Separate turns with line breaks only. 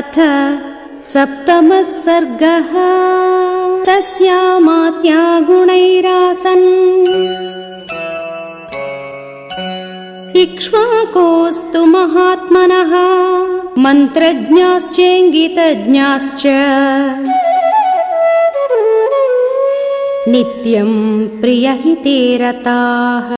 अथ सप्तमः सर्गः। तस्यामात्या गुणैरासन्। इक्ष्वाकोऽस्तु महात्मनः मन्त्रज्ञाश्चेङ्गितज्ञाश्च। नित्यम् प्रियहिते रताः।